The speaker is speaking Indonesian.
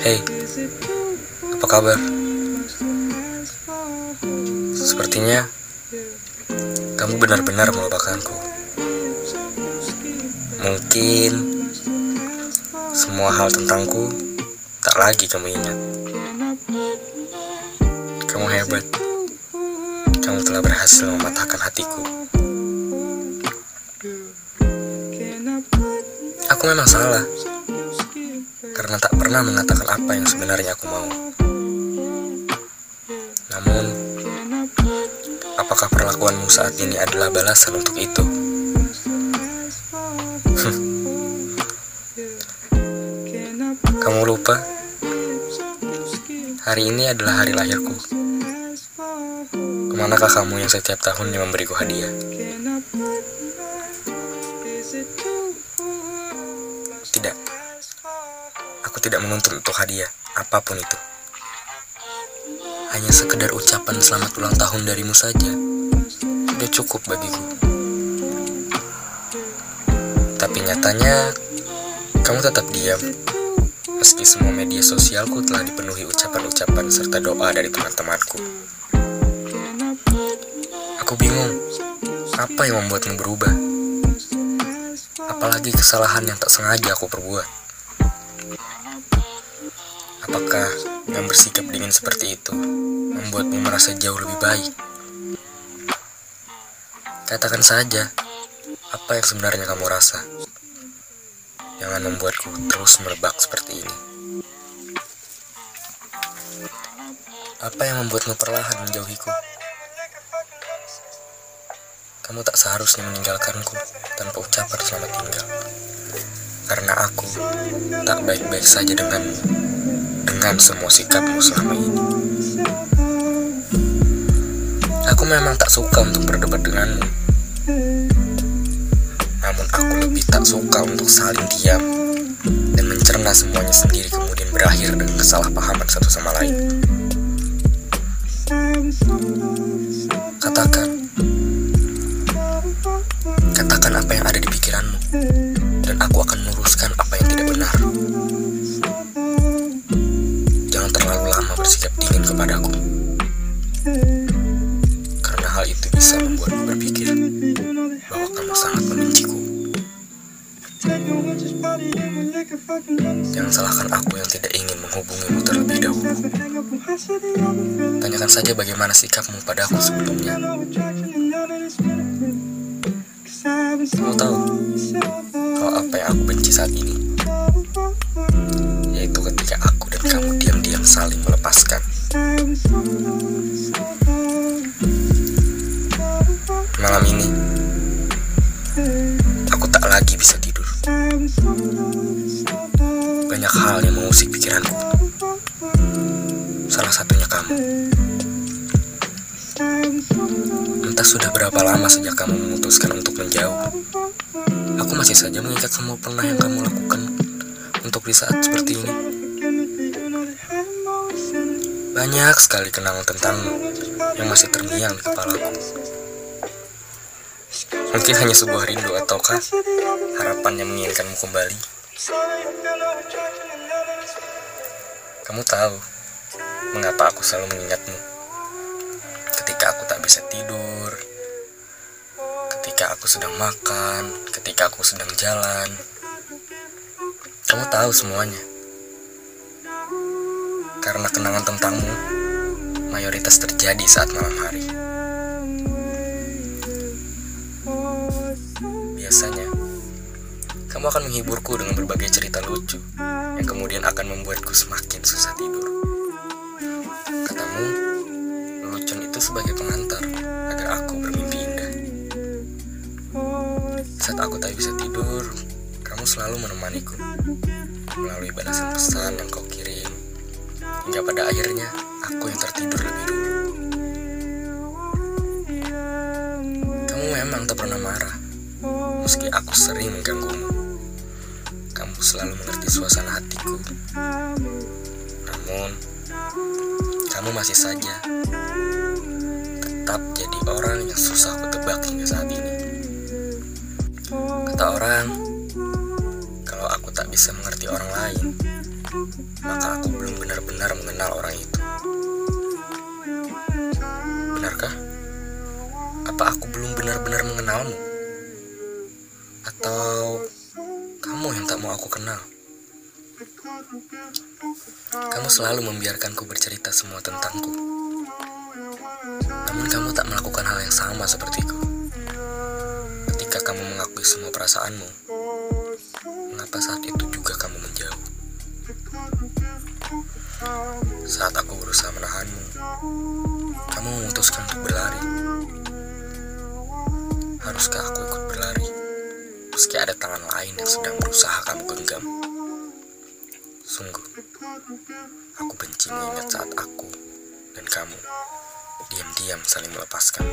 Hey, apa kabar? Sepertinya kamu benar-benar melupakanku. Mungkin semua hal tentangku tak lagi kamu ingat. Kamu hebat. Kamu telah berhasil mematahkan hatiku. Aku memang salah karena tak pernah mengatakan apa yang sebenarnya aku mau. Namun, apakah perlakuanmu saat ini adalah balasan untuk itu? Kamu lupa? Hari ini adalah hari lahirku. Ke manakah kamu yang setiap tahunnya memberiku hadiah? Tidak menuntut untuk hadiah, apa pun itu. Hanya sekedar ucapan selamat ulang tahun darimu saja. Sudah cukup bagiku. Tapi nyatanya, kamu tetap diam. Meski semua media sosialku telah dipenuhi ucapan-ucapan serta doa dari teman-temanku. Aku bingung, apa yang membuatmu berubah? Apalagi kesalahan yang tak sengaja aku perbuat. Apakah yang bersikap dingin seperti itu membuatmu merasa jauh lebih baik? Katakan saja, apa yang sebenarnya kamu rasa? Jangan membuatku terus merebak seperti ini. Apa yang membuatmu perlahan menjauhiku? Kamu tak seharusnya meninggalkanku tanpa ucapan selamat tinggal. Karena aku tak baik-baik saja dengan dengan semua sikapmu selama ini. Aku memang tak suka untuk berdebat denganmu. Namun aku lebih tak suka untuk saling diam dan mencerna semuanya sendiri kemudian berakhir dengan kesalahpahaman satu sama lain. Katakan, katakan apa yang ada di pikiranmu, hal itu bisa membuatku berpikir bahwa kamu sangat membenciku. Jangan salahkan aku yang tidak ingin menghubungimu terlebih dahulu. Tanyakan saja bagaimana sikapmu padaku sebelumnya. Kamu tahu kalau apa yang aku benci saat ini, yaitu ketika aku dan kamu diam-diam saling melepaskan. Ini, aku tak lagi bisa tidur. Banyak hal yang mengusik pikiranku. Salah satunya kamu. Entah sudah berapa lama sejak kamu memutuskan untuk menjauh. Aku masih saja mengingat semua pernah yang kamu lakukan untuk di saat seperti ini. Banyak sekali kenangan tentangmu yang masih terngiang di kepalaku. Mungkin hanya sebuah rindu ataukah harapan yang menginginkanmu kembali. Kamu tahu mengapa aku selalu mengingatmu ketika aku tak bisa tidur, ketika aku sedang makan, ketika aku sedang jalan. Kamu tahu semuanya. Karena kenangan tentangmu mayoritas terjadi saat malam hari. Kamu akan menghiburku dengan berbagai cerita lucu yang kemudian akan membuatku semakin susah tidur. Katamu, lelucon itu sebagai pengantar agar aku bermimpi indah. Saat aku tak bisa tidur, kamu selalu menemaniku melalui balasan pesan yang kau kirim. Hingga pada akhirnya, aku yang tertidur lebih dulu. Kamu memang tak pernah marah, meski aku sering mengganggumu. Kamu selalu mengerti suasana hatiku. Namun, kamu masih saja tetap jadi orang yang susah aku tebak hingga saat ini. Kata orang, kalau aku tak bisa mengerti orang lain, maka aku belum benar-benar mengenal orang itu. Benarkah? Apa aku belum benar-benar mengenalmu? Atau mau aku kenal? Kamu selalu membiarkanku bercerita semua tentangku. Namun kamu tak melakukan hal yang sama sepertiku. Ketika kamu mengakui semua perasaanmu, mengapa saat itu juga kamu menjauh? Saat aku berusaha menahanmu, kamu memutuskan untuk berlari. Haruskah aku ikut berlari? Meski ada tangan lain yang sedang berusaha kamu genggam. Sungguh, aku benci mengingat saat aku dan kamu diam-diam saling melepaskan.